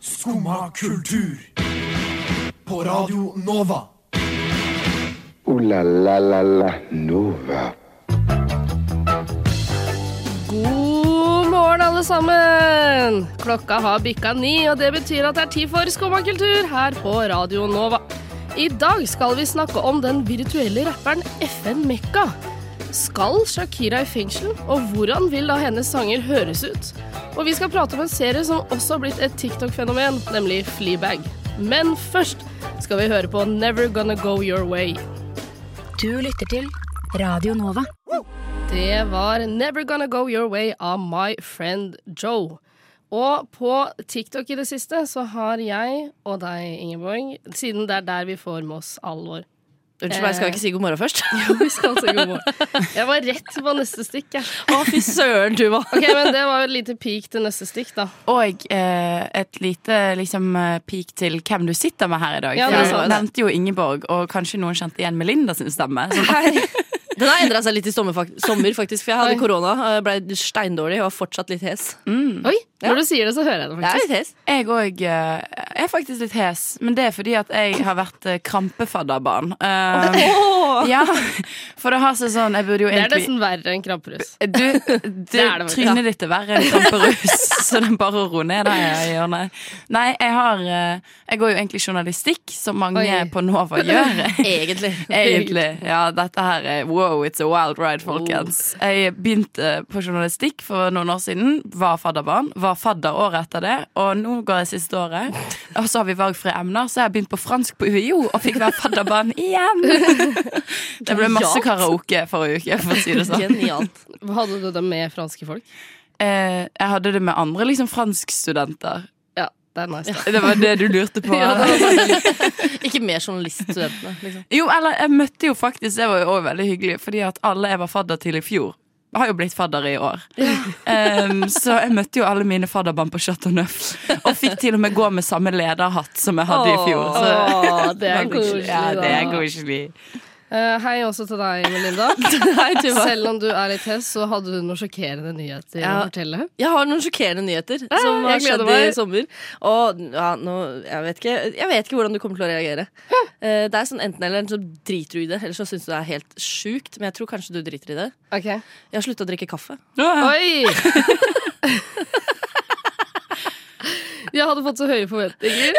Skumma kultur. På Radio Nova. O-la-la-la-la Nova. God morgen, alle sammen! Klokka har bikka ni, og det betyr at det er tid for Skummakultur her på Radio Nova. I dag skal vi snakke om den virtuelle rapperen FN Mekka. Skal Shakira i fengsel, og hvordan vil da hennes sanger høres ut? Og vi skal prate om en serie som også har blitt et TikTok-fenomen, nemlig Fleabag. Men først skal vi høre på Never Gonna Go Your Way. Du lytter til Radio Nova. Det var Never Gonna Go Your Way av My Friend Joe. Og på TikTok i det siste så har jeg og deg, Ingeborg, siden det er der vi får med oss alvor Unnskyld meg, skal vi ikke si god morgen først? Jo, vi skal si god morgen. Jeg var rett på neste stikk, jeg. Å, fy søren, Tuva. Ok, men det var et lite peak til neste stikk, da. Og eh, et lite liksom, eh, peak til hvem du sitter med her i dag. Ja, det jeg nevnte jo Ingeborg, og kanskje noen kjente igjen Melinda sin stemme. Hei. Den har endra seg litt i sommer, faktisk. For jeg hadde korona, eh, ble steindårlig og var fortsatt litt hes. Oi, når du sier det, så hører jeg det Jeg er faktisk. litt hes. jeg òg er faktisk litt hes, men det er fordi at jeg har vært eh, krampefadderbarn. Eh, ja, for det har seg sånn Jeg burde jo Det er nesten verre enn kramperus. Du, du Det det trynet ditt er verre enn kramperus, så det er bare å roe ned der i hjørnet. Nei, jeg har eh, Jeg går jo egentlig journalistikk, som mange Oi. på Nova gjør. Egentlig. Egentlig. Ja, dette her er wow, it's a wild ride, folkens. Jeg begynte på journalistikk for noen år siden. Var fadderbarn. Var fadder året etter det, og nå går jeg siste året. Og så har vi valgfrie emner, så jeg har begynt på fransk på UiO og fikk være fadderbarn igjen. Det ble masse karaoke forrige uke, for å si det sånn. Genialt. Hadde du det med franske folk? Eh, jeg hadde det med andre liksom franskstudenter. Ja, det er nice. ja. Det var det du lurte på? Ja, Ikke mer journaliststudentene, liksom. Jo, eller jeg møtte jo faktisk Det var jo også veldig hyggelig, fordi at alle jeg var fadder til i fjor, har jo blitt fadder i år. Um, så jeg møtte jo alle mine fadderbarn på Chateau Neuf. Og fikk til og med gå med samme lederhatt som jeg hadde i fjor. Så, Åh, det er koselig, Ja, det er koselig. Eh, hei også til deg, Melinda. Hei, Selv om du er litt hes, så hadde du noen sjokkerende nyheter Ja. å fortelle. Jeg har noen sjokkerende nyheter som har skjedd i sommer. Og ja, nå, jeg, vet ikke, jeg vet ikke hvordan du kommer til å reagere. Uh, Det er sånn Enten eller så driter du i det, eller så syns du det er helt sjukt. Men jeg tror kanskje du driter i det. Okay. Jeg har slutta å drikke kaffe. Oi! Jeg hadde fått så høye forventninger.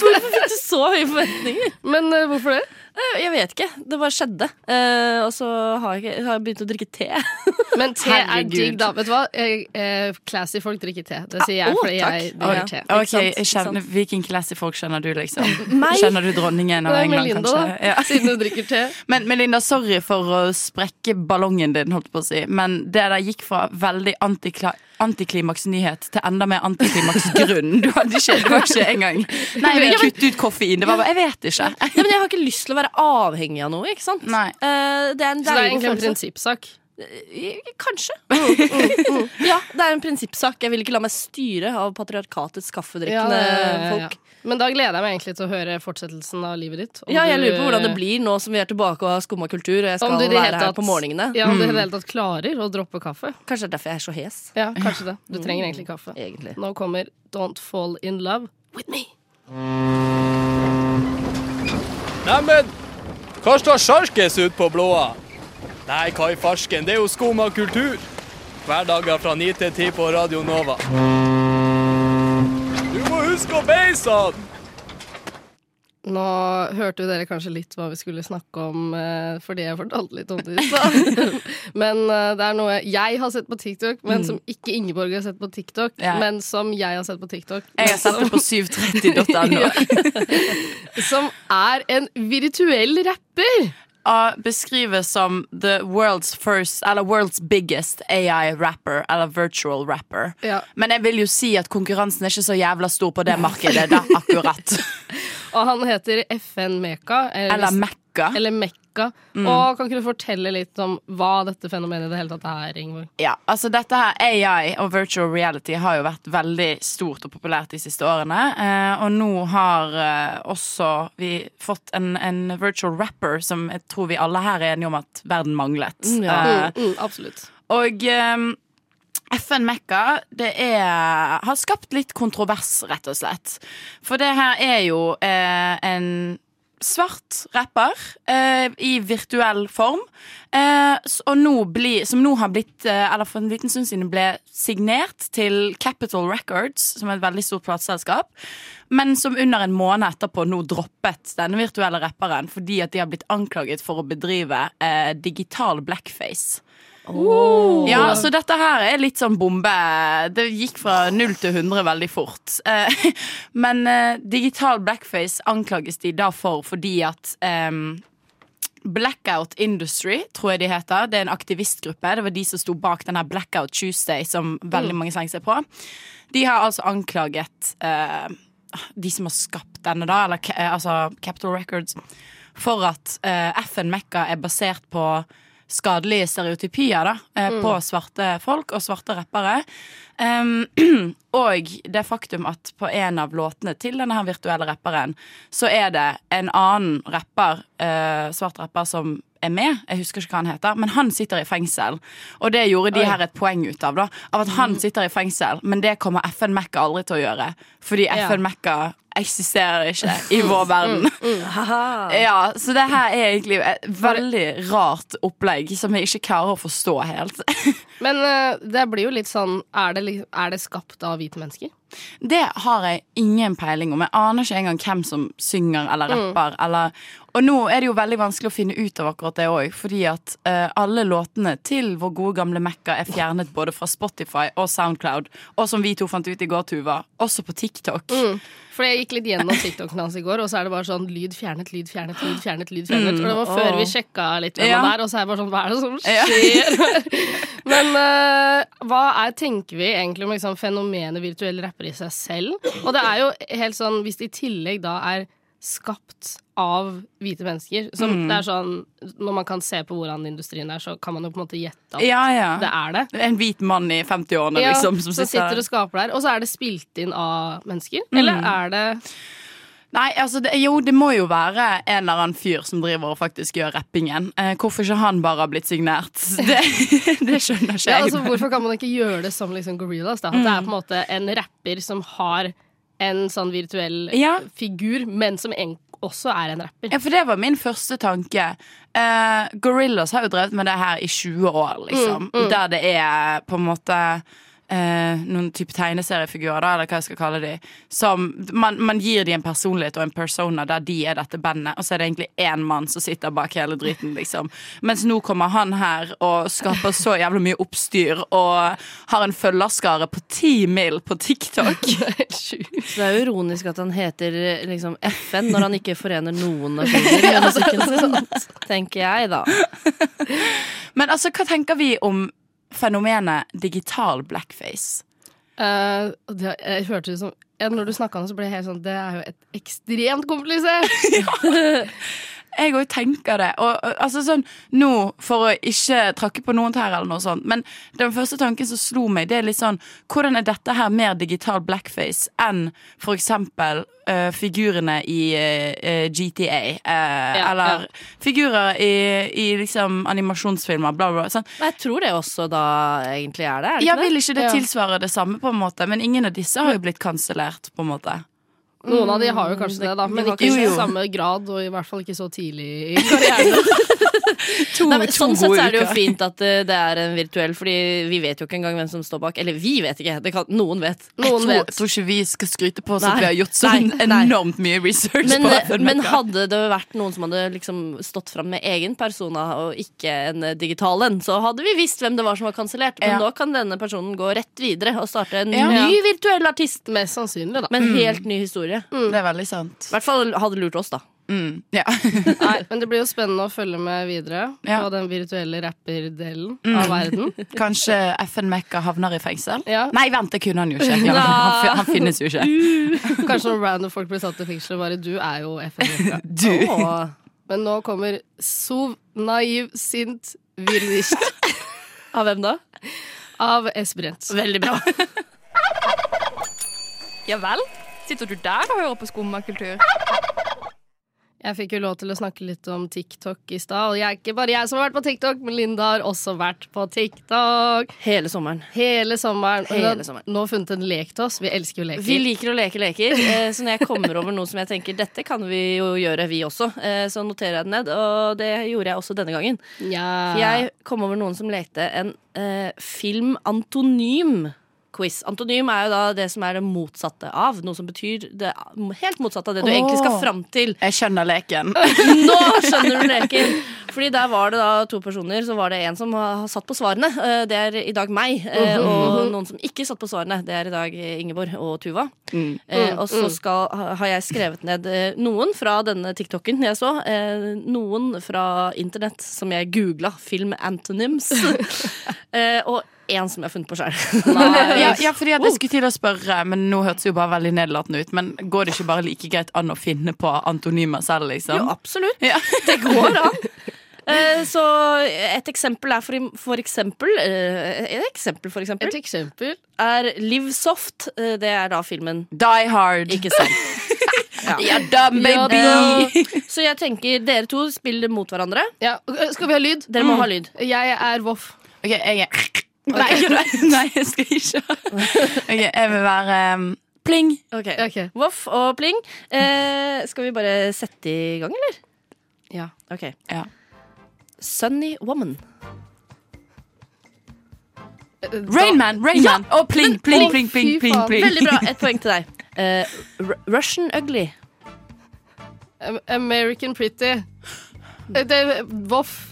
Hvorfor fikk du så høye forventninger? Men uh, hvorfor det? Eh, Jeg vet ikke. Det bare skjedde. Uh, og så har jeg, har jeg begynt å drikke te. Men te er digg, da. Vet du hva? Eh, classy folk drikker te. Det sier jeg Å, fordi takk. jeg drikker ja. te. Ok, jeg kjenner. Hvilken classy folk kjenner du, liksom? Meg? Kjenner du dronningen av England, Melinda, kanskje? Ja. Siden hun drikker te. Men Melinda, sorry for å sprekke ballongen din, holdt på å si. Men det der gikk fra veldig antikla antiklimaksnyhet til enda mer antiklimaksgrunn. Du hadde ikke, det var ikke engang Nei, vi Kutt ut koffein. Det var bare Jeg vet ikke. Ja, men jeg har ikke lyst til å være avhengig av noe, ikke sant? Nei. Uh, det er en Så det er egentlig en prinsippsak. Eh, Kanskje. ja, det er en prinsippsak. Jeg vil ikke la meg styre av patriarkatets kaffedrikkende ja, ja, ja. folk. Men da gleder jeg meg egentlig til å høre fortsettelsen av livet ditt. Ja, jeg lurer på hvordan det blir nå som vi er tilbake og har skumma kultur, og jeg skal Om du i det være her tatt- på morgenene. Ja, Om du i det hele tatt klarer å droppe kaffe. Kanskje det er derfor jeg er så hes. Ja, kanskje det. Du trenger egentlig kaffe. Egentlig. Nå kommer Don't Fall In Love With Me. Neimen, hva står sjarkes ut på blåa? Nei, hva i farsken, det er jo skum av kultur. Hverdager fra 9 til 10 på Radio Nova. Du må huske å beise han! Nå hørte dere kanskje litt hva vi skulle snakke om, eh, fordi jeg fortalte litt om det i stad. men eh, det er noe jeg har sett på TikTok, men som ikke Ingeborg har sett på TikTok. Ja. Men som jeg har sett på TikTok. Jeg har sett det på 730.no. Som er en virtuell rapper! Beskrives som the world's first, eller world's biggest AI-rapper, eller virtual rapper. Ja. Men jeg vil jo si at konkurransen er ikke så jævla stor på det markedet, da, akkurat. Og han heter FN Meka. Eller Mekka. Eller Mekka. Og kan ikke du fortelle litt om hva dette fenomenet i det hele tatt er, Ingeborg? Ja, altså dette her AI og virtual reality har jo vært veldig stort og populært de siste årene. Eh, og nå har eh, også vi fått en, en virtual rapper som jeg tror vi alle her er enige om at verden manglet. Mm, ja. Eh, Mm, mm, absolutt. og eh, FN Mekka det er, har skapt litt kontrovers, rett og slett. For det her er jo eh, en svart rapper eh, i virtuell form. Eh, nå bli, som nå har blitt, eh, eller for en liten stund siden ble signert til Capital Records, som er et veldig stort plateselskap. Men som under en måned etterpå nå droppet denne virtuelle rapperen fordi at de har blitt anklaget for å bedrive eh, digital blackface. Ja, så dette her er litt sånn bombe. Det gikk fra 0 til 100 veldig fort. Eh, Men eh, digital blackface anklages de da for fordi at em, Blackout Industry, tror jeg de heter. Det er en aktivistgruppe. Det var de som sto bak denne Blackout Tuesday som veldig mange slenger seg på. De har altså anklaget eh, de som har skapt denne, da, eller eh, altså Capital Records, for at eh, FN Mekka er basert på skadelige stereotypier da, mm. på svarte folk og svarte rappere. Um, og det faktum at på en av låtene til denne her virtuelle rapperen, så er det en annen rapper, uh, svart rapper, som er med. Jeg husker ikke hva han heter, men han sitter i fengsel. Og det gjorde de her et poeng ut av, da. Av at han sitter i fengsel, men det kommer FN Mekka aldri til å gjøre. Fordi FN Mekka eksisterer ikke i vår verden. Ja, så det her er egentlig et veldig rart opplegg som jeg ikke klarer å forstå helt. Men eh, det blir jo litt sånn er det, er det skapt av hvite mennesker? Det har jeg ingen peiling om. Jeg aner ikke engang hvem som synger eller rapper. Eller, og nå er det jo veldig vanskelig å finne ut av akkurat det òg, fordi at uh, alle låtene til vår gode gamle Mekka er fjernet både fra Spotify og Soundcloud, og som vi to fant ut i går, Tuva, også på TikTok. For jeg gikk litt gjennom TikToken hans i går, og så er det bare sånn lyd fjernet, lyd fjernet, lyd fjernet. lyd fjernet Og det var før vi sjekka litt hvem Ja. han er, og så er det bare sånn Hva er det som Ja. Men uh, hva er, tenker vi egentlig om liksom, fenomenet virtuell rapper i seg selv? Og det er jo helt sånn, hvis det i tillegg da er skapt av hvite mennesker som Mm. det er sånn, Når man kan se på hvordan industrien er, så kan man jo på en måte gjette at Ja, ja. det er det. En hvit mann i 50-årene, Ja, liksom, som som sitter, sitter og skaper der. Og så er det spilt inn av mennesker? Mm. Eller er det Nei, altså det, jo, det må jo være en eller annen fyr som driver og faktisk gjør rappingen. Eh, hvorfor ikke han bare har blitt signert? Det, det skjønner ikke ja, altså, Hvorfor kan man ikke gjøre det som liksom Gorillas? Da? At det er på en måte en rapper som har en sånn virtuell Ja. figur, men som en, også er en rapper. Ja, for det var min første tanke. Eh, Gorillas har jo drevet med det her i 20 år, liksom. Der det er på en måte eh, noen type tegneseriefigurer, da, eller hva jeg skal kalle de. Som man, man gir de en personlighet og en persona der de er dette bandet, og så er det egentlig én mann som sitter bak hele driten, liksom. Mens nå kommer han her og skaper så jævlig mye oppstyr og har en følgerskare på ti mil på TikTok. Det er jo ironisk at han heter liksom FN når han ikke forener noen nasjoner i musikken sin. Tenker jeg, da. Men altså, hva tenker vi om fenomenet digital blackface? Uh, det, jeg hørte det som ja, Når du snakka om det, så ble jeg helt sånn Det er jo et ekstremt komplisert! Jeg òg tenker det. Og, altså sånn, nå, for å ikke tråkke på noen tær, eller noe sånt, men den første tanken som slo meg, det er litt sånn Hvordan er dette her mer digital blackface enn for eksempel uh, figurene i uh, GTA? eh, eller figurer i, i liksom animasjonsfilmer, bla, bla. Sånn. Jeg tror det også da egentlig er det. er det Ja, ikke det? vil ikke det tilsvare det samme, på en måte? Men ingen av disse har jo blitt kansellert, på en måte. Noen av de har jo kanskje det- det, da, men ikke i samme grad, og i hvert fall ikke så tidlig i karrieren. To, Nei, men sånn sett så er det jo fint at eh, det er en virtuell, Fordi vi vet jo ikke engang hvem som står bak. Eller vi vet ikke, det kan, noen vet. Jeg tror, vet. tror ikke vi skal skryte på oss at vi har gjort så Nei, nei. enormt mye research Men, på eh, men hadde det vært noen som hadde liksom stått fram med egen persona og ikke en eh, digital en, så hadde vi visst hvem det var som var kansellert. Men Ja. nå kan denne personen gå rett videre og starte en Ja. ny virtuell artist Mest sannsynlig, da. med en helt ny historie. Det er veldig sant. I hvert fall hadde lurt oss, da. Mm. Ja. Nei, men det blir jo spennende å følge med videre Ja. på den virtuelle rapperdelen av verden. Kanskje FN Mekka havner i fengsel? Ja. Nei, vent, det kunne han jo ikke. Han, han, finnes jo ikke. Kanskje noen random folk blir satt i fengsel og bare Du er jo FN. Du. Åh. Men nå kommer Sov naiv sint virnisht Av hvem da? av Esbrent. Veldig bra. Ja vel? Sitter du der og hører på skummakultur? Jeg fikk jo lov til å snakke litt om TikTok i stad. Og jeg er ikke bare jeg som har vært på TikTok, men Linda har også vært på TikTok. Hele sommeren. Hele sommeren. Og Hele har sommeren. Nå funnet en lek til oss. Vi elsker jo leker. Vi liker å leke leker, eh, så når jeg kommer over noe som jeg tenker dette kan vi jo gjøre, vi også, eh, så noterer jeg det ned. Og det gjorde jeg også denne gangen. ja. For jeg kom over noen som lekte en eh, film-antonym. Quiz. Antonym er jo da det som er det motsatte av. Noe som betyr det helt motsatte av det du egentlig skal fram til. Jeg skjønner leken. Nå skjønner du leken! Fordi der var det da to personer. Så var det en som har satt på svarene. Eh, Det er i dag meg. eh, Og noen som ikke satt på svarene. Det er i dag Ingeborg og Tuva. Eh, og så skal, har jeg skrevet ned eh, noen fra denne TikToken jeg så. Eh, noen fra internett som jeg googla. Film antonyms. eh, og én som jeg har funnet på sjøl. Ja, ja, fordi jeg skulle til å spørre, men nå hørtes jo bare veldig nedlatende ut. Men går det ikke bare like greit an å finne på antonymer selv, liksom? Jo, absolutt. Ja. Det går an. Eh, Så et eksempel er for, for eksempel eh, Et eksempel for eksempel Et eksempel. er Live Soft. Eh, Det er da filmen. Die hard. Ikke sant? Ja da, Ja baby! Så jeg tenker dere to spiller mot hverandre. Ja. Skal vi ha lyd? Dere må ha lyd. Jeg er Voff. Ok, jeg er Nei, nei, jeg skal ikke. Ok, jeg vil være um, pling. Ok. Okay. Voff og pling. Eh, skal vi bare sette i gang, eller? Ja. Ok. Ja. Sunny Woman. Rainman, Rainman. Og pling, pling, pling, pling, pling, pling. Veldig bra. Et poeng til deg. Uh, Russian Ugly. American Pretty. Eh, Det er Voff.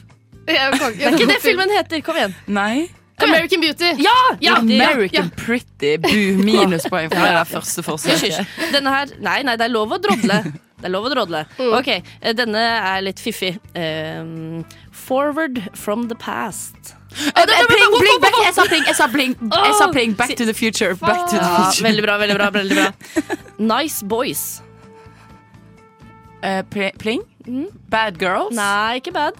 Det er ikke det filmen heter. Kom igjen. Nei. American Beauty. Ja! ja, American Pretty. Bu, minuspoeng for det der første forsøket. Denne her Nei, nei, det er lov å drodle. Det er lov å drodle. Ok, eh, denne er litt fiffig. Um, forward from the past. Eh, eh, bling, bling, back. Jeg sa bling, jeg sa bling. Jeg sa bling. Back to the future. Back to the Ja, veldig bra, veldig bra. veldig bra Nice Boys. Uh, pli- Pling? Bad Girls? Nei, ikke bad.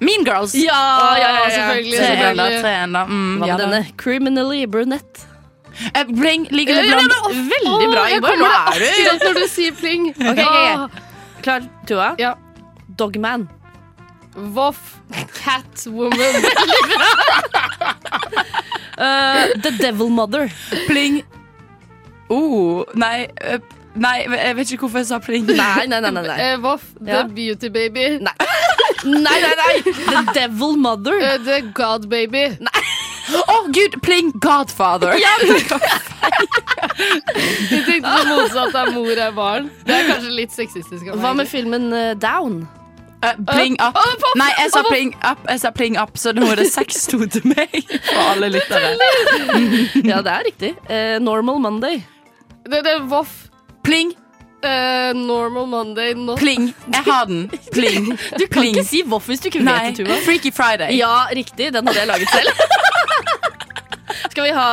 Mean Girls. Ja, ja, ja, selvfølgelig. Tre en tre en. Mm, Hva med denne? Criminally brunette. Eh, Bling ligger det blant Veldig bra, Ingeborg. Nå er du akkurat når du sier pling. Ok, ok, ok. Klar, Tua? Ja. Dogman. Voff. Catwoman. Uh, the Devil Mother. Pling. Oh, nei. eh, Nei, jeg vet ikke hvorfor jeg sa pling. Nei, nei, nei. nei, nei. Eh, Voff. Ja. The Beauty Baby. Nei. Nei, nei, nei! The Devil Mother. Uh, The God Baby. Nei. Å, gud! Pling. Godfather. Du tenkte på motsatt av mor er barn. Det er kanskje litt sexistisk. Hva med filmen uh, Down? Uh, pling up. Uh! Nei, jeg sa pling up, jeg sa pling up, så nå er det 6-2 til meg. For alle lyttere. Ja, det er riktig. Uh, Normal Monday. Det, det er Voff. Pling, Eh, normal Monday. Not pling. Jeg har den. Pling. Du kan ikke si voff hvis du ikke Nei, vet det, Tuva. Freaky Friday. Ja, riktig. Den hadde jeg laget selv. Skal vi ha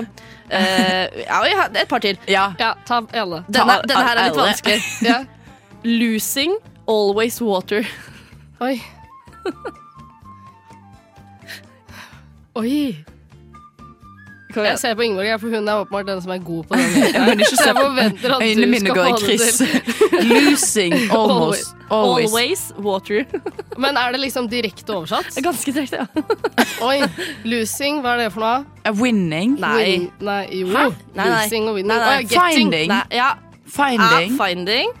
uh, Ja, vi har et par til. Ja. Ja, ta alle. Denne, Ta- denne her er litt vanskelig. Ja. Losing Always Water. Oi. Oi. Jeg ser på Ingeborg, for hun er åpenbart den som er god på den. Men ikke se jeg forventer at Øynene du mine skal går i kryss. til. Losing almost. Always. Always Water. Men er det liksom direkte oversatt? Ganske direkte, ja. Oi. Losing, hva er det for noe? A winning. Nei. Win, nei, jo. Hæ? Nei, nei. Losing og winning. Nei, nei. Oh, ja. Finding. Nei, ja. Finding. Ja, finding.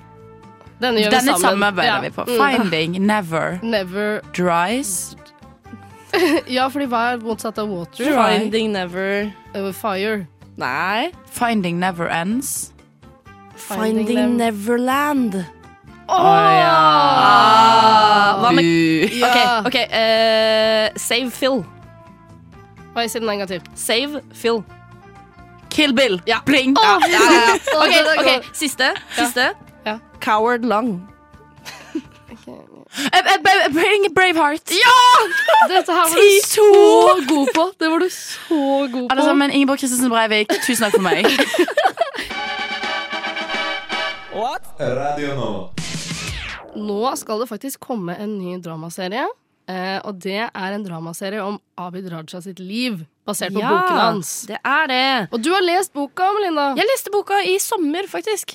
Denne gjør vi Denne sammen. samarbeider Ja. vi på. Mm. Finding never Never dries. Ja, fordi hva er motsatt av water? Finding never Uh, fire. Nei. Finding never ends. Finding, Finding Neverland. Å ja. Ah, hva med Ja. OK, ok, uh, Save Phil. Hva si den en gang til? Save Phil. Kill Bill. Ja. Bling. Oh, ja, ja, ja. okay. Ok, den ok, god. Siste. siste. Ja. Coward Long. Eh, eh, Bring Braveheart. Dette her var du så god på! Det var du så god Alle på. sammen, Ingeborg Christensen Breivik, tusen takk for meg. What? Radio nå. Nå skal det faktisk komme en ny dramaserie. Eh, og det er en dramaserie om Abid Raja sitt liv, basert på Ja, boken hans. det er det. Og du har lest boka, Melinda. Jeg leste boka i sommer, faktisk.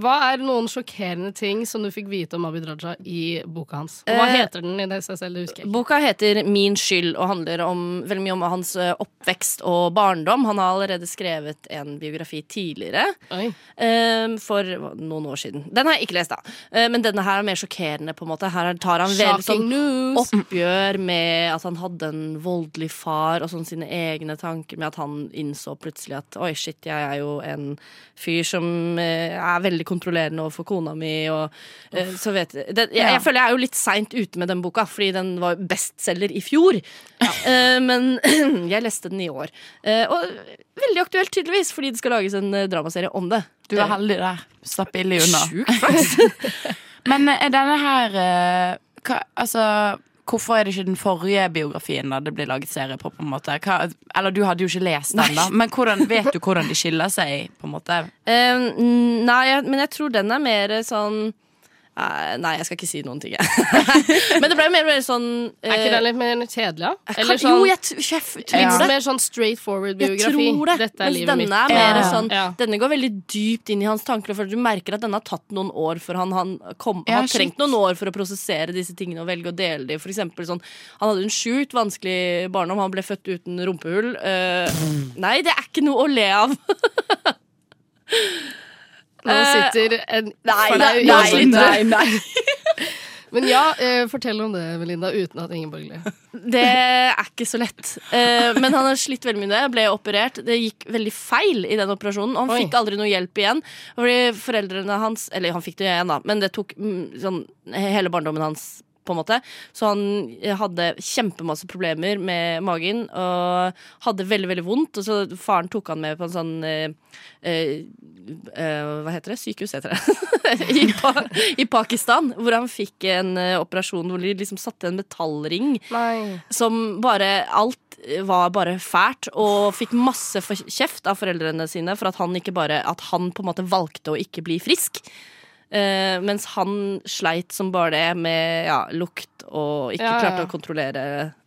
Hva er noen sjokkerende ting som du fikk vite om Abid Raja i boka hans? Og hva Eh, heter den i det seg selv? Det husker jeg. Boka heter Min skyld og handler om, veldig mye om hans eh, oppvekst og barndom. Han har allerede skrevet en biografi tidligere, eh, for noen år siden. Den har jeg ikke lest, da. Eh, men denne her er mer sjokkerende, på en måte. Her tar han veldig sånn oppgjør med at han hadde en voldelig far, og sånn sine egne tanker med at han innså plutselig at oi, shit, jeg er jo en fyr som eh, er veldig kontrollerende overfor kona mi, og eh, så vet jeg, det, jeg, jeg føler jeg er jo litt seint ute med den boka, fordi den var bestselger i fjor. Eh, men jeg leste den i år. Eh, og veldig aktuelt, tydeligvis, fordi det skal lages en eh, dramaserie om det. Du er heldig der. Slapp billig unna. Sjukt faktisk. Men eh, er denne her eh, hva, Altså Hvorfor er det ikke den forrige biografien da det blir laget serie på? på en måte? Hva, eller du hadde jo ikke lest den, da. Men hvordan, vet du hvordan de skiller seg? på en måte? Um, nei, men jeg tror den er mer sånn eh, Nei, jeg skal ikke si noen ting, jeg. men det ble mer, mer sånn Er ikke det den litt mer kjedelig? da? Eller sånn, Jo, jeg sjef, tror litt det. mer sånn straight forward Jeg biografi? tror det. Dette er Mens livet denne mitt. er mer Ja. sånn Ja. Denne går veldig dypt inn i hans tanker. For du merker at denne har tatt noen år for han, han kom, Ja, har trengt noen år for å prosessere disse tingene og velge å dele dem. For eksempel sånn Han hadde en sjukt vanskelig barndom. Han ble født uten rumpehull. Uh, nei, det er ikke noe å le av. Nå Eh, sitter en Nei, nei, nei, nei, nei, Men ja, eh, fortell om det, Melinda, uten at Ingeborg ler. Det er ikke så lett. Eh, men han har slitt veldig mye. Ble operert. Det gikk veldig feil i den operasjonen. Og han Oi. fikk aldri noe hjelp igjen. Fordi foreldrene hans Eller han fikk det igjen, da, men det tok mm, sånn, hele barndommen hans. På en måte. Så han hadde kjempemasse problemer med magen og hadde veldig veldig vondt. Og så faren tok han med på en sånn eh, eh, eh, Hva heter det? Sykehus, heter det. I, pa I Pakistan. Hvor han fikk en eh, operasjon hvor de liksom satte en metallring Nei. som bare Alt var bare fælt, og fikk masse kjeft av foreldrene sine for at han ikke bare At han på en måte valgte å ikke bli frisk. Eh, mens han sleit som bare det med ja, lukt og ikke Ja, ja, klarte å kontrollere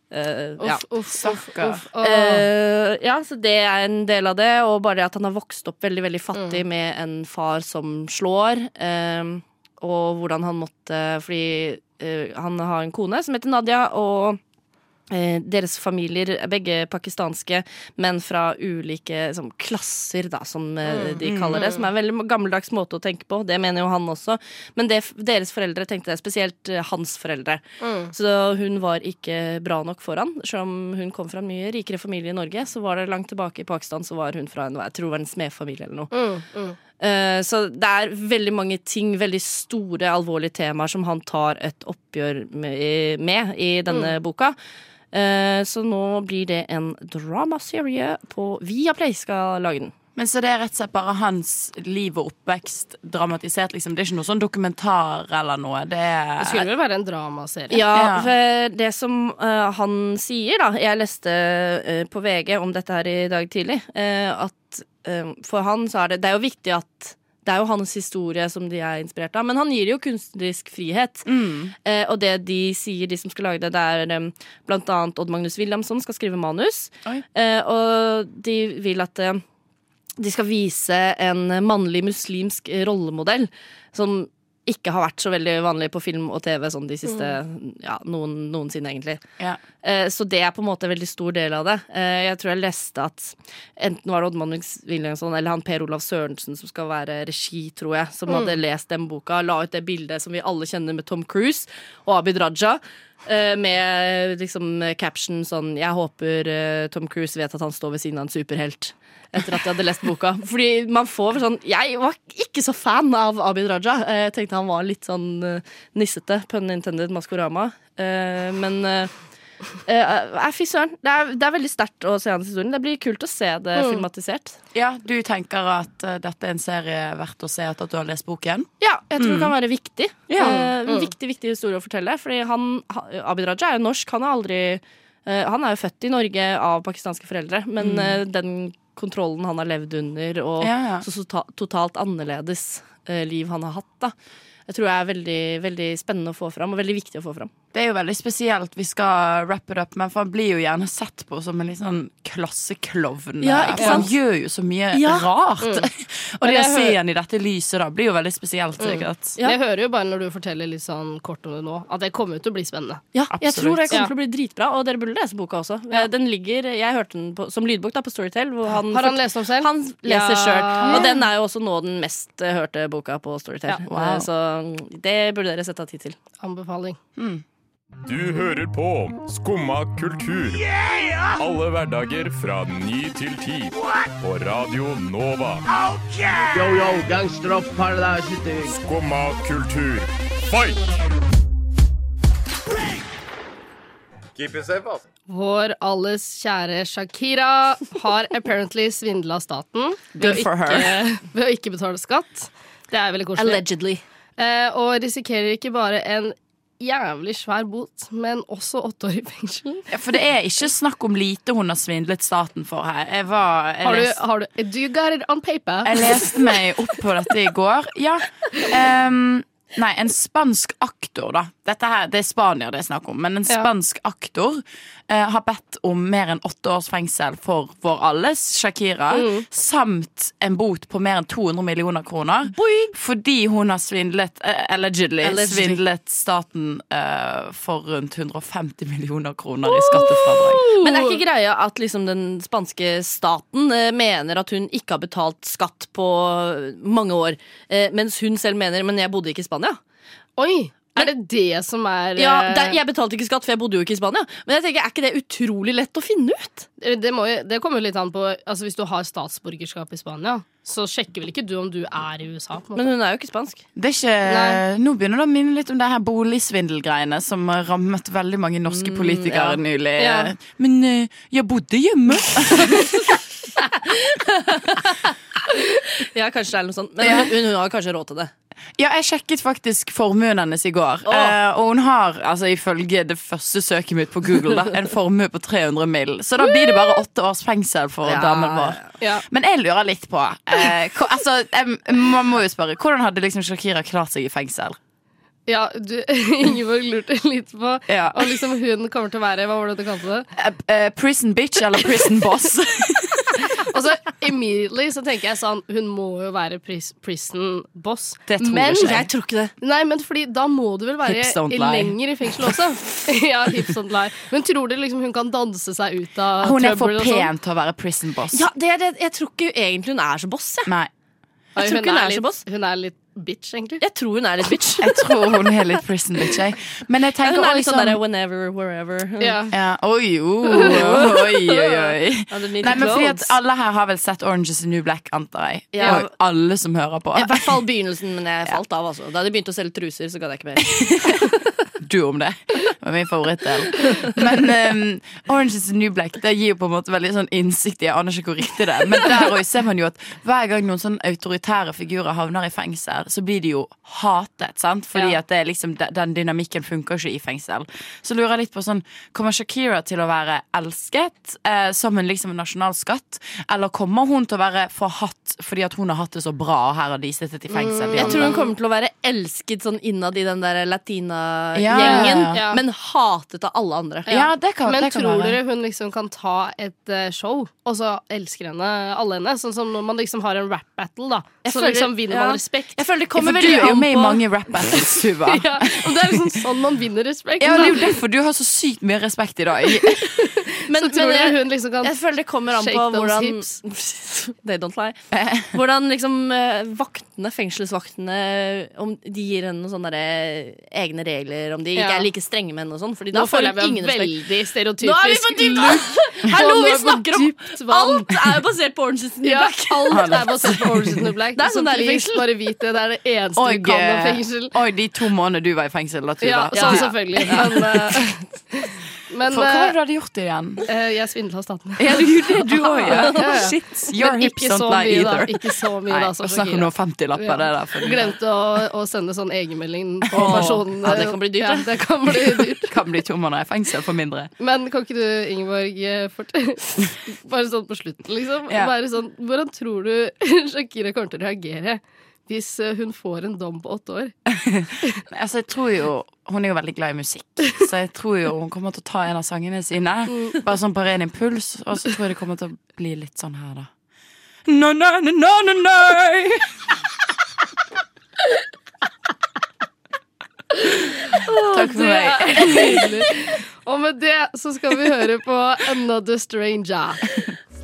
eh, ja. Uff, uff, uff. Uff. Eh, ja, så det er en del av det, og bare at han har vokst opp veldig veldig fattig med en far som slår, Uh, og hvordan han måtte Fordi han har en kone som heter Nadia, og deres familier er begge pakistanske, men fra ulike sånn, klasser, da, som eh, de kaller det. Som er en veldig gammeldags måte å tenke på. Det mener jo han også. Men det, deres foreldre tenkte det, spesielt eh, hans foreldre. Så hun var ikke bra nok for han. Selv om hun kom fra en mye rikere familie i Norge, så var det langt tilbake i Pakistan så var hun fra en, jeg tror var en smedfamilie eller noe. Eh, så det er veldig mange ting, veldig store, alvorlige temaer som han tar et oppgjør med, med i denne boka. Eh, så nå blir det en dramaserie på Viaplay skal lage den. Men så det er rett og slett bare hans liv og oppvekst dramatisert, liksom. Det er ikke noe sånn dokumentar eller noe. Det Det er skulle vel være en dramaserie? Ja, Ja. for det som uh, han sier, da Jeg leste uh, på VG om dette her i dag tidlig, Uh, at for han så er det Det er jo viktig at det er jo hans historie som de er inspirert av, men han gir jo kunstnerisk frihet. Eh, og det de sier, de som skal lage det, det er eh, blant annet Odd Magnus Williamson skal skrive manus. Eh, og de vil at eh, de skal vise en mannlig muslimsk rollemodell som ikke har vært så veldig vanlig på film og TV sånn de siste ja, noen, noensinne, egentlig. ja. Eh, så det er på en måte en veldig stor del av det. Eh, jeg tror jeg leste at enten var det Odd Magnus Williamson eller han Per Olav Sørensen som skal være regi, tror jeg, som hadde lest den boka, la ut det bildet som vi alle kjenner med Tom Cruise og Abid Raja. Eh, Med liksom caption sånn 'Jeg håper eh, Tom Cruise vet at han står ved siden av en superhelt'. Etter at jeg hadde lest boka. Fordi man får sånn Jeg var ikke så fan av Abid Raja. Eh, Jeg tenkte han var litt sånn nissete. Pun intended Maskorama. Men eh, eh, Fy søren. Det det er veldig sterkt å se hans historie. Det blir kult å se det filmatisert. ja, du tenker at uh, dette er en serie verdt å se etter at du har lest boken? Ja, jeg tror det kan være viktig. Ja. Uh, en viktig, viktig historie å fortelle. Fordi han, Abid Raja er jo norsk. Han er aldri Han er jo født i Norge av pakistanske foreldre, men eh, den kontrollen han har levd under, og Ja, ja. så, totalt annerledes liv han har hatt. da Jeg tror det er veldig, veldig spennende å få fram, og veldig viktig å få fram. Det er jo veldig spesielt. Vi skal wrap it up, men for han blir jo gjerne sett på som en litt sånn klasseklovn. Ja, for han gjør jo så mye Ja. rart. og det å se han i dette lyset da blir jo veldig spesielt, sikkert. Ja. Jeg hører jo bare når du forteller litt sånn kort om det nå, at det kommer jo til å bli spennende. Ja, jeg tror det kommer til å bli dritbra, og dere burde lese boka også. Den ligger, Jeg hørte den på, som lydbok da, på Storytel. Hvor han, Har han lest om selv? Han leser Ja. sjøl. Og den er jo også nå den mest eh, hørte boka på Storytel. Ja. Wow. Eh, Så mm, det burde dere sette av tid til. Anbefaling. Du hører på Skumma kultur. Alle hverdager fra ny til ti. På Radio Nova. Yo, yo, gangsteropp, paradise. Skumma kultur, fight! Keep it safe, altså. Vår alles kjære Shakira har apparently svindla staten ved å, for her. ikke, ved å ikke betale skatt. Det er veldig koselig. Allegedly. Eh, og risikerer ikke bare en jævlig svær bot, men også åtte år i fengsel. Ja, for det er ikke snakk om lite hun har svindlet staten for her. Jeg var jeg Har du, lest... har du, do you got it on paper? Jeg leste meg opp på dette i går. Ja. Um, nei, en spansk aktor, da. Dette her, Det er Spania det er snakk om, men en Ja. spansk aktor eh, har bedt om mer enn åtte års fengsel for vår alles Shakira, samt en bot på mer enn 200 millioner kroner. Fordi hun har svindlet, eh, allegedly, Allegedly. svindlet staten eh, for rundt 150 millioner kroner i skattefradrag. Men er ikke greia at liksom den spanske staten eh, mener at hun ikke har betalt skatt på mange år, eh, mens hun selv mener men jeg bodde ikke i Spania? Oi! Er det det som er Ja, eh, det, Jeg betalte ikke skatt, for jeg bodde jo ikke i Spania. Men jeg tenker, er ikke det utrolig lett å finne ut? det, må det kommer jo litt an på altså Hvis du har statsborgerskap i Spania, så sjekker vel ikke du om du er i USA? På måte. Men hun er jo ikke spansk. Det er ikke, Nei. nå begynner det å minne litt om det her boligsvindelgreiene som rammet veldig mange norske politikere ja. nylig. Ja. Men eh, jeg bodde hjemme. Ja, kanskje det er noe sånt. Men hun, hun har kanskje råd til det. Ja, jeg sjekket faktisk formuen hennes i går. Eh, og hun har, altså ifølge det første søket mitt på Google, da, en formue på 300 mill. Så da blir det bare åtte års fengsel for Ja, damen vår. Ja. Men jeg lurer litt på eh, hva- altså, jeg, Man må jo spørre, hvordan hadde liksom Shakira klart seg i fengsel? Ja, du, Ingeborg lurte litt på Ja. om liksom hun kommer til å være Hva var det du kalte det? Uh, uh, prison bitch eller prison boss? Og så immediately så tenker jeg sånn Hun må jo være pris, prison boss. Det tror men, ikke jeg. Jeg tror ikke det. Nei, men fordi da må du vel være i- lenger i fengsel også. ja, hips don't lie. Men tror dere liksom hun kan danse seg ut av Hun er for trøbbel sånn? pen til å være prison boss. Ja, det det. Jeg tror ikke egentlig hun er så boss. Jeg, Nei. Nei, jeg tror ikke hun er så litt, boss. Hun er litt bitch, egentlig. jeg tror hun er litt bitch. Jeg tror hun er litt prison bitch, jeg. Men jeg tenker Hun er også litt sånn derre whenever, wherever. Ja. ja, Oi, oh, oi, oi, oi. Nei, men fordi at alle her har vel sett Orange is the New Black, antar jeg. Ja. Og alle som hører på. I hvert fall begynnelsen, men jeg falt av. altså Da de begynte å selge truser, så gadd jeg ikke mer. Du om det. Det var min favorittdel. Men um, Orange is the New Black Det gir jo på en måte veldig sånn innsikt i Jeg aner ikke hvor riktig det er. Men der også ser man jo at hver gang noen sånn autoritære figurer havner i fengsel, så blir de jo hatet. sant? Fordi Ja. at det er liksom, den dynamikken funker ikke i fengsel. Så lurer jeg litt på sånn Kommer Shakira til å være elsket eh, som en liksom nasjonalskatt? Eller kommer hun til å være forhatt fordi at hun har hatt det så bra, og her har de sittet i fengsel? Mm, Jeg tror hun kommer til å være elsket sånn innad i den der Ja, latina-gjengen, ja, ja. men hatet av alle andre. Ja, det kan, Men det kan tror være. dere hun liksom kan ta et eh, show, og så elsker henne alle henne? Sånn som når man liksom har en rap battle, da. Jeg Så føler- liksom vinner ja. man respekt. Jeg føler det kommer for du veldig er jo med i mange rap battles, Tuva. Ja, og det er liksom sånn man vinner respekt. Ja, det er jo derfor du har så sykt mye respekt i dag. Men, så tror men jeg, hun liksom kan jeg føler det kommer an på hvordan? They don't lie. Hvordan liksom eh, vaktene, fengselsvaktene Om de gir henne noen sånne egne regler, om de ikke Ja. er like strenge med henne og sånn. Fordi da føler jeg vi har veldig stereotypisk Nå er vi på dypt Hallo, vi snakker om. Alt er basert på Orange is the New Ja, Black. alt er basert på Orange is the New Black. Det er sånn er please, fengsel. bare vit det. Det er det eneste Og, du kan om fengsel. Oi, de to månedene du var i fengsel, da, Tuva. Ja, Så- selvfølgelig. Men, eh, men For hva var det eh, du hadde gjort igjen? eh, jeg svindla staten. Ja, du gjorde det, du òg, ja. Ja. Shit. Your Men hips don't så lie either. Ikke så mye, da. som Snakk om noen 50-lapper. Ja. Det der. For Glemte å, å sende sånn egenmelding på personen. ja, det kan bli dyrt, Ja, det. det kan bli dyrt. kan bli to måneder i fengsel for mindre. Men kan ikke du, Ingeborg, eh, fortelle Bare sånn på slutten, liksom. Ja. Bare sånn, hvordan tror du Shakira kommer til å reagere hvis eh, hun får en dom på åtte år? Altså, jeg tror jo Hun er jo veldig glad i musikk, så jeg tror jo hun kommer til å ta en av sangene sine. Bare sånn på ren impuls, og så tror jeg det kommer til å bli litt sånn her, da. No, no, no, no, no, no. Takk for meg. Og med det så skal vi høre på Another Stranger.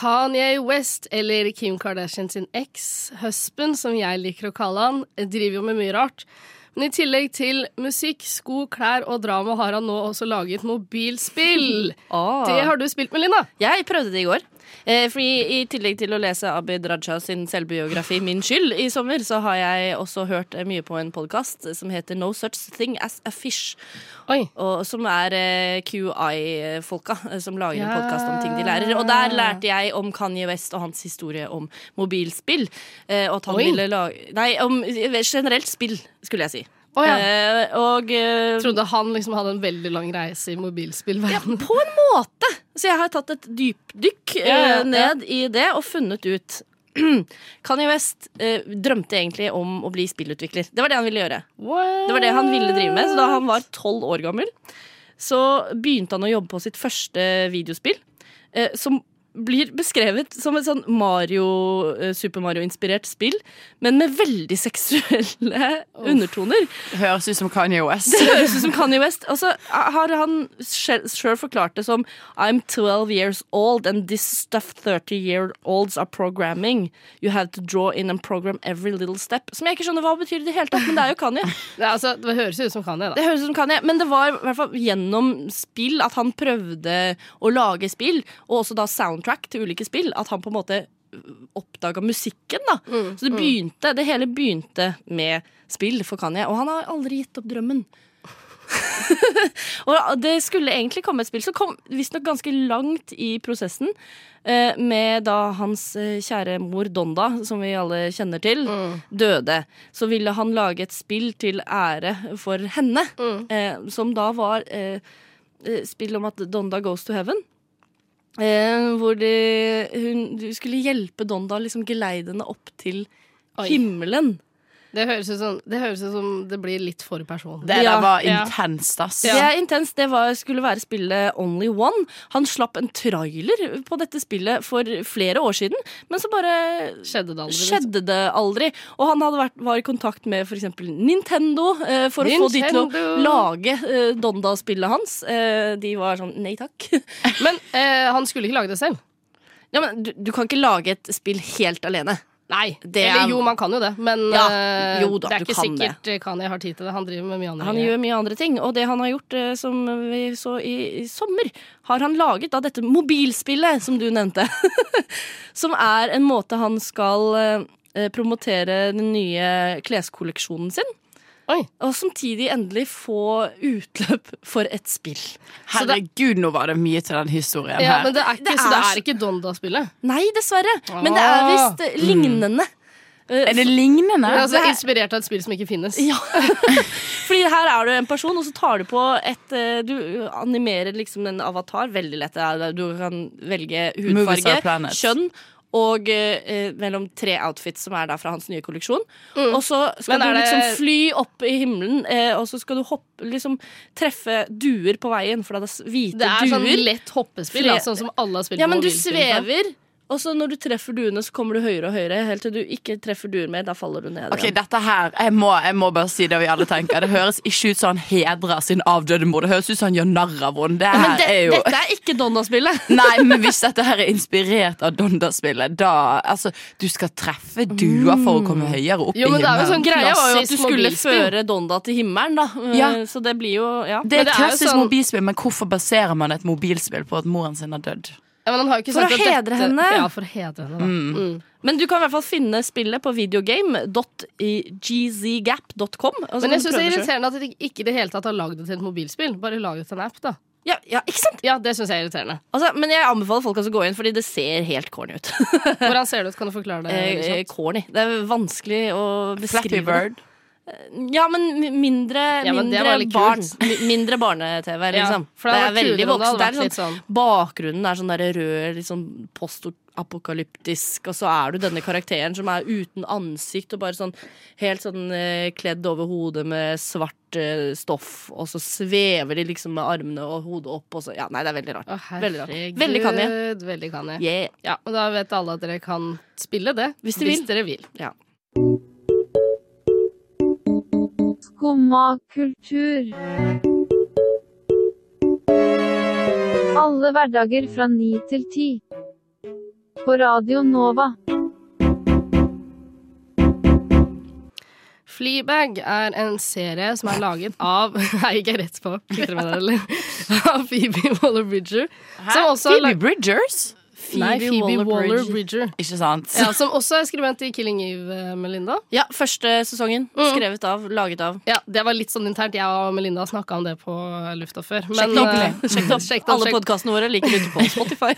Kanye West, eller Kim Kardashian sin eks, husband, som jeg liker å kalle han, driver jo med mye rart. Men i tillegg til musikk, sko, klær og drama har han nå også laget mobilspill. Oh. Det har du spilt med, Linda. Jeg prøvde det i går. Eh, fordi I tillegg til å lese Abid Raja sin selvbiografi 'Min skyld' i sommer, så har jeg også hørt eh, mye på en podkast som heter No Such Thing As A Fish. Oi. Og, som er eh, QI-folka som lager en podkast om ting de lærer. Og der lærte jeg om Kanye West og hans historie om mobilspill. Eh, og at han Oi. ville lage Nei, om generelt spill, skulle jeg si. Å, ja. Eh, og eh, Trodde han liksom hadde en veldig lang reise i mobilspillverdenen. på en måte. Så jeg har tatt et dypdykk eh, Ja, ja, ja. ned i det og funnet ut Kanye West eh, drømte egentlig om å bli spillutvikler. Det var det han ville gjøre. Det var det han ville drive med. Så da han var tolv år gammel, så begynte han å jobbe på sitt første videospill. Eh, som blir beskrevet som et sånn Mario, eh, Super Mario-inspirert spill, men med veldig seksuelle undertoner. Høres ut som Kanye West. Det høres ut som Kanye West. Og så har han sjøl forklart det som I'm 12 years old and this stuff 30 year olds are programming. You have to draw in and program every little step. Som jeg ikke skjønner hva det betyr i det hele tatt, men det er jo Kanye. Det, er altså, det høres ut som Kanye, da. Det høres ut som Kanye, men det var i hvert fall gjennom spill at han prøvde å lage spill, og også da soundtrack til ulike spill, at han på en måte oppdaga musikken, da. Så det begynte, det hele begynte med spill for Kanye, og han har aldri gitt opp drømmen. og det skulle egentlig komme et spill som kom visstnok ganske langt i prosessen. eh, Med da hans eh, kjære mor Donda, som vi alle kjenner til, døde. Så ville han lage et spill til ære for henne. eh, Som da var eh, eh, spill om at Donda goes to heaven. Eh, hvor de, hun, du skulle hjelpe Donda, liksom geleide henne opp til Oi. himmelen. Det høres, ut som, det høres ut som det blir litt for personlig. Det Ja, der var ja. intenst, ass. Det er intenst. Det var, skulle være spillet Only One. Han slapp en trailer på dette spillet for flere år siden, men så bare Skjedde det aldri? liksom? skjedde det aldri. Og han hadde vært, var i kontakt med f.eks. Nintendo eh, for å få de til å lage eh, Donda-spillet hans. Eh, de var sånn nei takk. Men eh, han skulle ikke lage det selv. ja, men du, du kan ikke lage et spill helt alene. Nei. Det er- Eller jo, man kan jo det, men Ja, eh, jo da, det er ikke kan sikkert det. Kanye har tid til det. Han driver med mye andre Han gjør mye andre ting, og det han har gjort, eh, som vi så i, i sommer, har han laget da dette mobilspillet som du nevnte. som er en måte han skal eh, promotere den nye kleskolleksjonen sin. Oi. Og samtidig endelig få utløp for et spill. Herregud, nå var det mye til den historien Ja, her. men det er ikke, Det så det er ikke Donda-spillet. Nei, dessverre. Men det er visst eh, lignende. Eh, Er det lignende? Ja, altså, det er- inspirert av et spill som ikke finnes. Ja. Fordi her er du en person, og så tar du på et eh, Du animerer liksom en avatar. Veldig lett. er- Du kan velge hudfarge, kjønn og eh, mellom tre outfits som er da fra hans nye kolleksjon. Og så skal du liksom det- fly opp i himmelen, eh, og så skal du hoppe, liksom treffe duer på veien, for det er hvite duer. Det er sånn lett hoppespill, da, sånn som alle har spilt Ja, på men du mobilspill før. svever, og så når du treffer duene, så kommer du høyere og høyere, helt til du ikke treffer duer mer. Da faller du ned. Ok, igjen. dette her, jeg må, jeg må bare si det vi alle tenker. Det høres ikke ut som han hedrer sin avdøde mor. Det høres ut som han gjør narr av henne. Det Ja, men det, er jo Dette er ikke Donda-spillet. Nei, men hvis dette her er inspirert av Donda-spillet, da Altså, du skal treffe duer for å komme høyere opp Jo, i men det er jo sånn Greia var jo at du skulle føre Donda til himmelen, da. Eh, Ja. Så det blir jo Ja. Det er et klassisk sånn- mobilspill, men hvorfor baserer man et mobilspill på at moren sin har dødd? Ja, men han har ikke For sagt å at dette- hedre henne. Ja, for å hedre henne, da. Mm. Men du kan i hvert fall finne spillet på videogame.gzgap.com. og Men jeg syns det er irriterende at de ikke i det hele tatt har lagd det til et mobilspill. Bare lag det til en app, da. Ja, ja, ikke sant? Ja, det syns jeg er irriterende. Altså, men jeg anbefaler folk å gå inn, fordi det ser helt corny ut. Hvordan ser det ut? Kan du forklare det? Eh, kjapt? corny. Det er vanskelig å beskrive. Flappy. Bird. det. Ja, men mi- mindre, Ja, men mindre barn. Mindre barne-TV, Ja, liksom. for det det er veldig voksen. sånn, sånn- bakgrunnen er sånn der rød, litt sånn postapokalyptisk, og så er du denne karakteren som er uten ansikt og bare sånn helt sånn eh, kledd over hodet med svart eh, stoff, og så svever de liksom med armene og hodet opp, og så Ja, nei, det er veldig rart. Å, veldig rart. Veldig kan jeg. Veldig kan jeg. Yeah. Ja, og da vet alle at dere kan spille det. Hvis de vil. dere vil. Ja. Skumma kultur. Alle hverdager fra ni til ti. På Radio Nova. Fleabag er en serie som er laget av Nei, ikke rett på. Av Phoebe Waller-Bridger. Phoebe lag- Bridgers? Nei, Phoebe Waller-Bridger. Ikke sant? Ja, som også er skribent i Killing Eve, eh, Melinda. Ja, første sesongen. Mm. Skrevet av, laget av. Ja, Det var litt sånn internt. Jeg og Melinda snakka om det på lufta før. Sjekk det opp. eh, Sjekk det opp. sjekk det opp, Alle podkastene våre ligger ute på Spotify.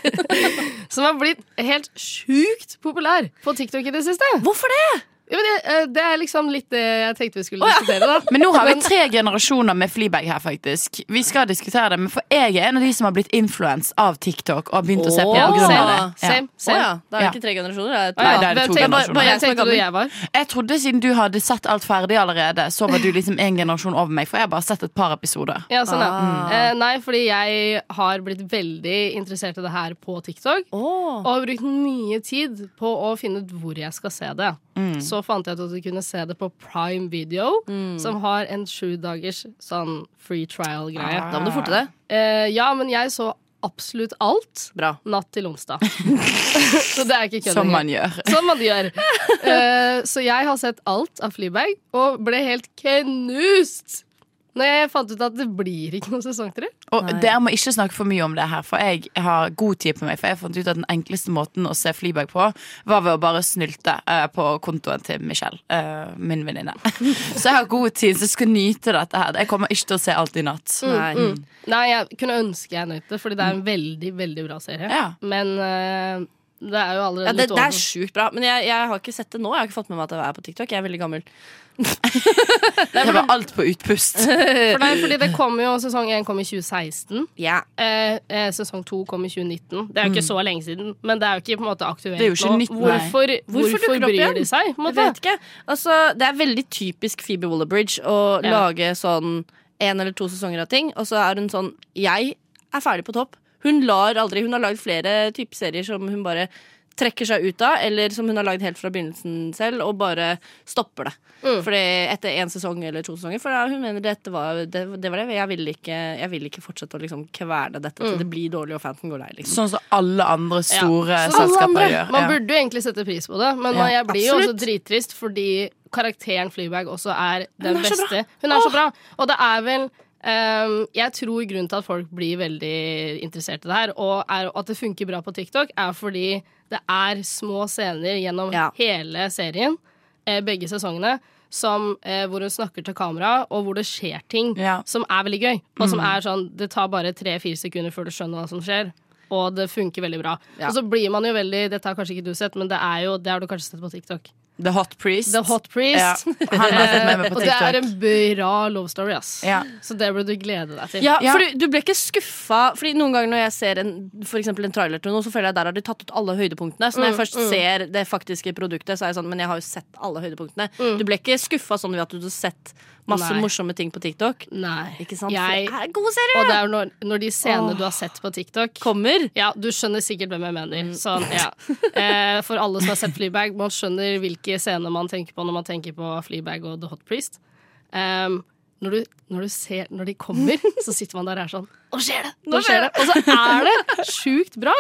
Som har blitt helt sjukt populær på TikTok i det siste. Hvorfor det? Ja, men det, eh, det er liksom litt det jeg tenkte vi skulle diskutere, da. Men nå har vi tre generasjoner med Fleabag her, faktisk. Vi skal diskutere det, men for jeg er en av de som har blitt influens av TikTok og har begynt å se på grunn same, av det. same, same. Å ja. Da er det ikke tre generasjoner. Det er to. Nei, det er det to tenkte- generasjoner. Hva Jeg tenkte du jeg var? Jeg trodde siden du hadde sett alt ferdig allerede, så var du liksom en generasjon over meg. For jeg har bare sett et par episoder. Ja, sånn, ja. Ah. Eh, nei, fordi jeg har blitt veldig interessert i det her på TikTok. Og har brukt mye tid på å finne ut hvor jeg skal se det. Så fant jeg ut at du kunne se det på Prime Video, som har en sju dagers sånn free trial-greie. Da må du forte deg. Eh, ja, men jeg så absolutt alt Bra. natt til onsdag. så det er ikke kødd Som man gjør. Som man gjør. Eh, så jeg har sett alt av Fleabag og ble helt knust når jeg fant ut at det blir ikke noen sesong tre. Og dere må ikke snakke for mye om det her, for jeg har god tid på meg. For jeg fant ut at den enkleste måten å se Fleabag på, var ved å bare snylte uh, på kontoen til Michelle, uh, min venninne. Så jeg har god tid, så jeg skal nyte dette her. Jeg kommer ikke til å se alt i natt. Nei. Mm. Nei, jeg kunne ønske jeg nøt det, fordi det er en veldig, veldig bra serie. Ja. Men eh, det er jo allerede Ja, det, litt det er sjukt bra. Men jeg, jeg har ikke sett det nå. Jeg har ikke fått med meg at jeg er på TikTok. Jeg er veldig gammel. Det var alt på utpust. For nei, fordi det kom jo Sesong 1 kom i 2016. Ja. Eh, eh, sesong 2 kom i 2019. Det er jo ikke så lenge siden, men det er jo ikke på en måte aktuelt nå. hvorfor, Hvorfor hvorfor, bryr igjen? de seg? På Jeg vet ikke. Altså, det er veldig typisk Phoebe Waller-Bridge å Ja. lage sånn en eller to sesonger av ting, og så er hun sånn Jeg er ferdig på topp. Hun lar aldri Hun har lagd flere typer serier som hun bare trekker seg ut av, eller som hun har lagd helt fra begynnelsen selv, og bare stopper det. Mm. Fordi etter én sesong eller to sesonger. For hun mener dette var det, det var det. Jeg vil ikke, jeg vil ikke fortsette å liksom kverne dette til Mm. det blir dårlig og fanten går lei. Liksom. Sånn som alle andre store Ja. Selskaper andre. gjør. Man burde jo egentlig sette pris på det, men Ja, jeg blir jo også drittrist fordi karakteren Fleabag også er den er så bra. beste. Hun er så bra. Og det er vel jeg tror grunnen til at folk blir veldig interessert i det her, og at det funker bra på TikTok, er fordi det er små scener gjennom Ja. hele serien, eh, begge sesongene, som, eh, hvor hun snakker til kamera, og hvor det skjer ting Ja. som er veldig gøy. Og som er sånn Det tar bare tre-fire sekunder før du skjønner hva som skjer. Og det funker veldig bra. Ja. Og så blir man jo veldig Dette har kanskje ikke du sett, men det er jo Det har du kanskje sett på TikTok. The Hot Priest. The Hot Priest. Ja, han har fått med meg på og det er en bra love story, ass. Ja. Så det burde du glede deg til. Ja, Ja. for du, du ble ikke skuffa Fordi noen ganger når jeg ser en, for en trailer til noe, så føler jeg der har de tatt ut alle høydepunktene. Så når jeg Mm, først mm. ser det faktiske produktet, så er jeg sånn Men jeg har jo sett alle høydepunktene. Du ble ikke skuffa sånn ved at du har sett masse Nei. morsomme ting på TikTok? Nei. Ikke sant? Jeg, det er en god serie! og det er jo når, når de scenene du har sett på TikTok Kommer. Ja, du skjønner sikkert hvem jeg mener. Sånn, ja. eh, for alle som har sett Fleabag, man skjønner hvilke scener man tenker på når man tenker på Fleabag og The Hot Priest. Um, når, du, når du ser Når de kommer, så sitter man der og er sånn Nå skjer det! Nå skjer det! Og så er det sjukt bra!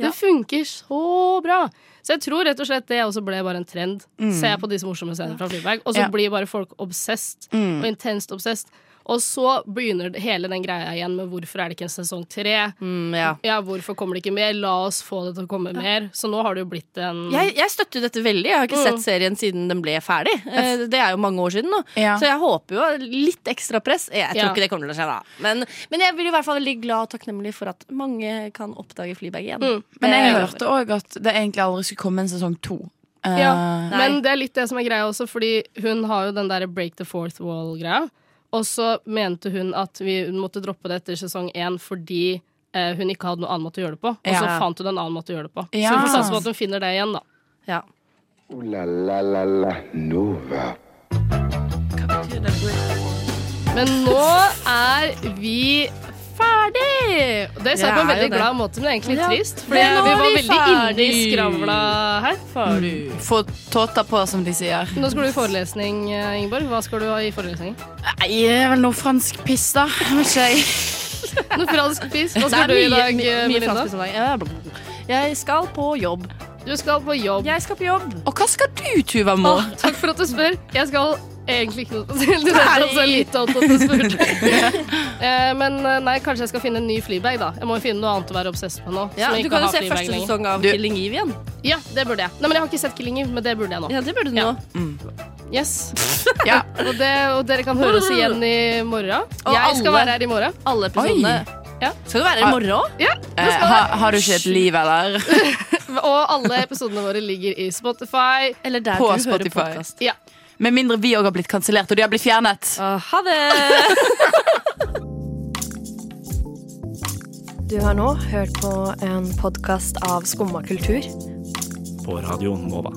Det funker så bra. Så jeg tror rett og slett det også ble bare en trend. Ser jeg på disse morsomme scenene fra Flyberg, og så Ja. blir bare folk obsessed. Og intenst obsessed. Og så begynner hele den greia igjen med hvorfor er det ikke en sesong tre? Mm, ja. Ja, hvorfor kommer det ikke mer? La oss få det til å komme mer. Så nå har det jo blitt en Jeg, jeg støtter jo dette veldig. Jeg har ikke Mm. sett serien siden den ble ferdig. Eh, Det er jo mange år siden nå. Ja. Så jeg håper jo litt ekstra press. Jeg tror Ja. ikke det kommer til å skje, da. Men, men jeg blir i hvert fall veldig glad og takknemlig for at mange kan oppdage Fleabag igjen. Mm. Men jeg Eh, hørte òg at det egentlig aldri skulle komme en sesong to. Eh, Ja, Nei. men det er litt det som er greia også, fordi hun har jo den der break the fourth wall-greia. Og så mente hun at vi måtte droppe det etter sesong én fordi eh, hun ikke hadde noen annen måte å gjøre det på. Og så Ja. fant hun en annen måte å gjøre det på. Ja. Så vi får satse på at hun finner det igjen, da. Ja. La la la la Nova. Men nå er vi ferdig! Og Det sa jeg på en er veldig det. glad måte, men egentlig Ja. trist. Men vi er var vi veldig inne i ferdig. skravla her. Få tåta på, som de sier. Nå skal du i forelesning, eh, Ingeborg. Hva skal du ha i forelesning? Nei, det er vel noe fransk piss, da. Vet ikke jeg. Noe fransk piss. Hva skal er du i dag, eh, Melinda? Jeg skal på jobb. Du skal på jobb. Jeg skal på jobb. Og hva skal du, Tuva Mo? Takk for at du spør. Jeg skal egentlig ikke noe spesielt. Det er altså litt at du spurte. Eh, Men eh, nei, kanskje jeg skal finne en ny flybag, da. Jeg må jo finne noe annet å være obsess med nå. Ja, du kan jo se første lenger. sesong av Du- Killing Eve igjen. Ja, det burde jeg. Nei, men jeg har ikke sett Killing Eve, men det burde jeg nå. Ja, det burde du Ja. nå. Yes. Ja. Og, det, og dere kan høre oss igjen i morgen. Og Jeg skal være her i morgen. Alle episodene. Ja. Skal du være her i morgen òg? Ja, Eh, ha, har du ikke et liv, eller? Og alle episodene våre ligger i Spotify. Eller der På du hører Spotify. podkast. Ja. Med mindre vi òg har blitt kansellert, og de har blitt fjernet. Ha det! Du har nå hørt på en podkast av Skumma kultur. På Radio Nova.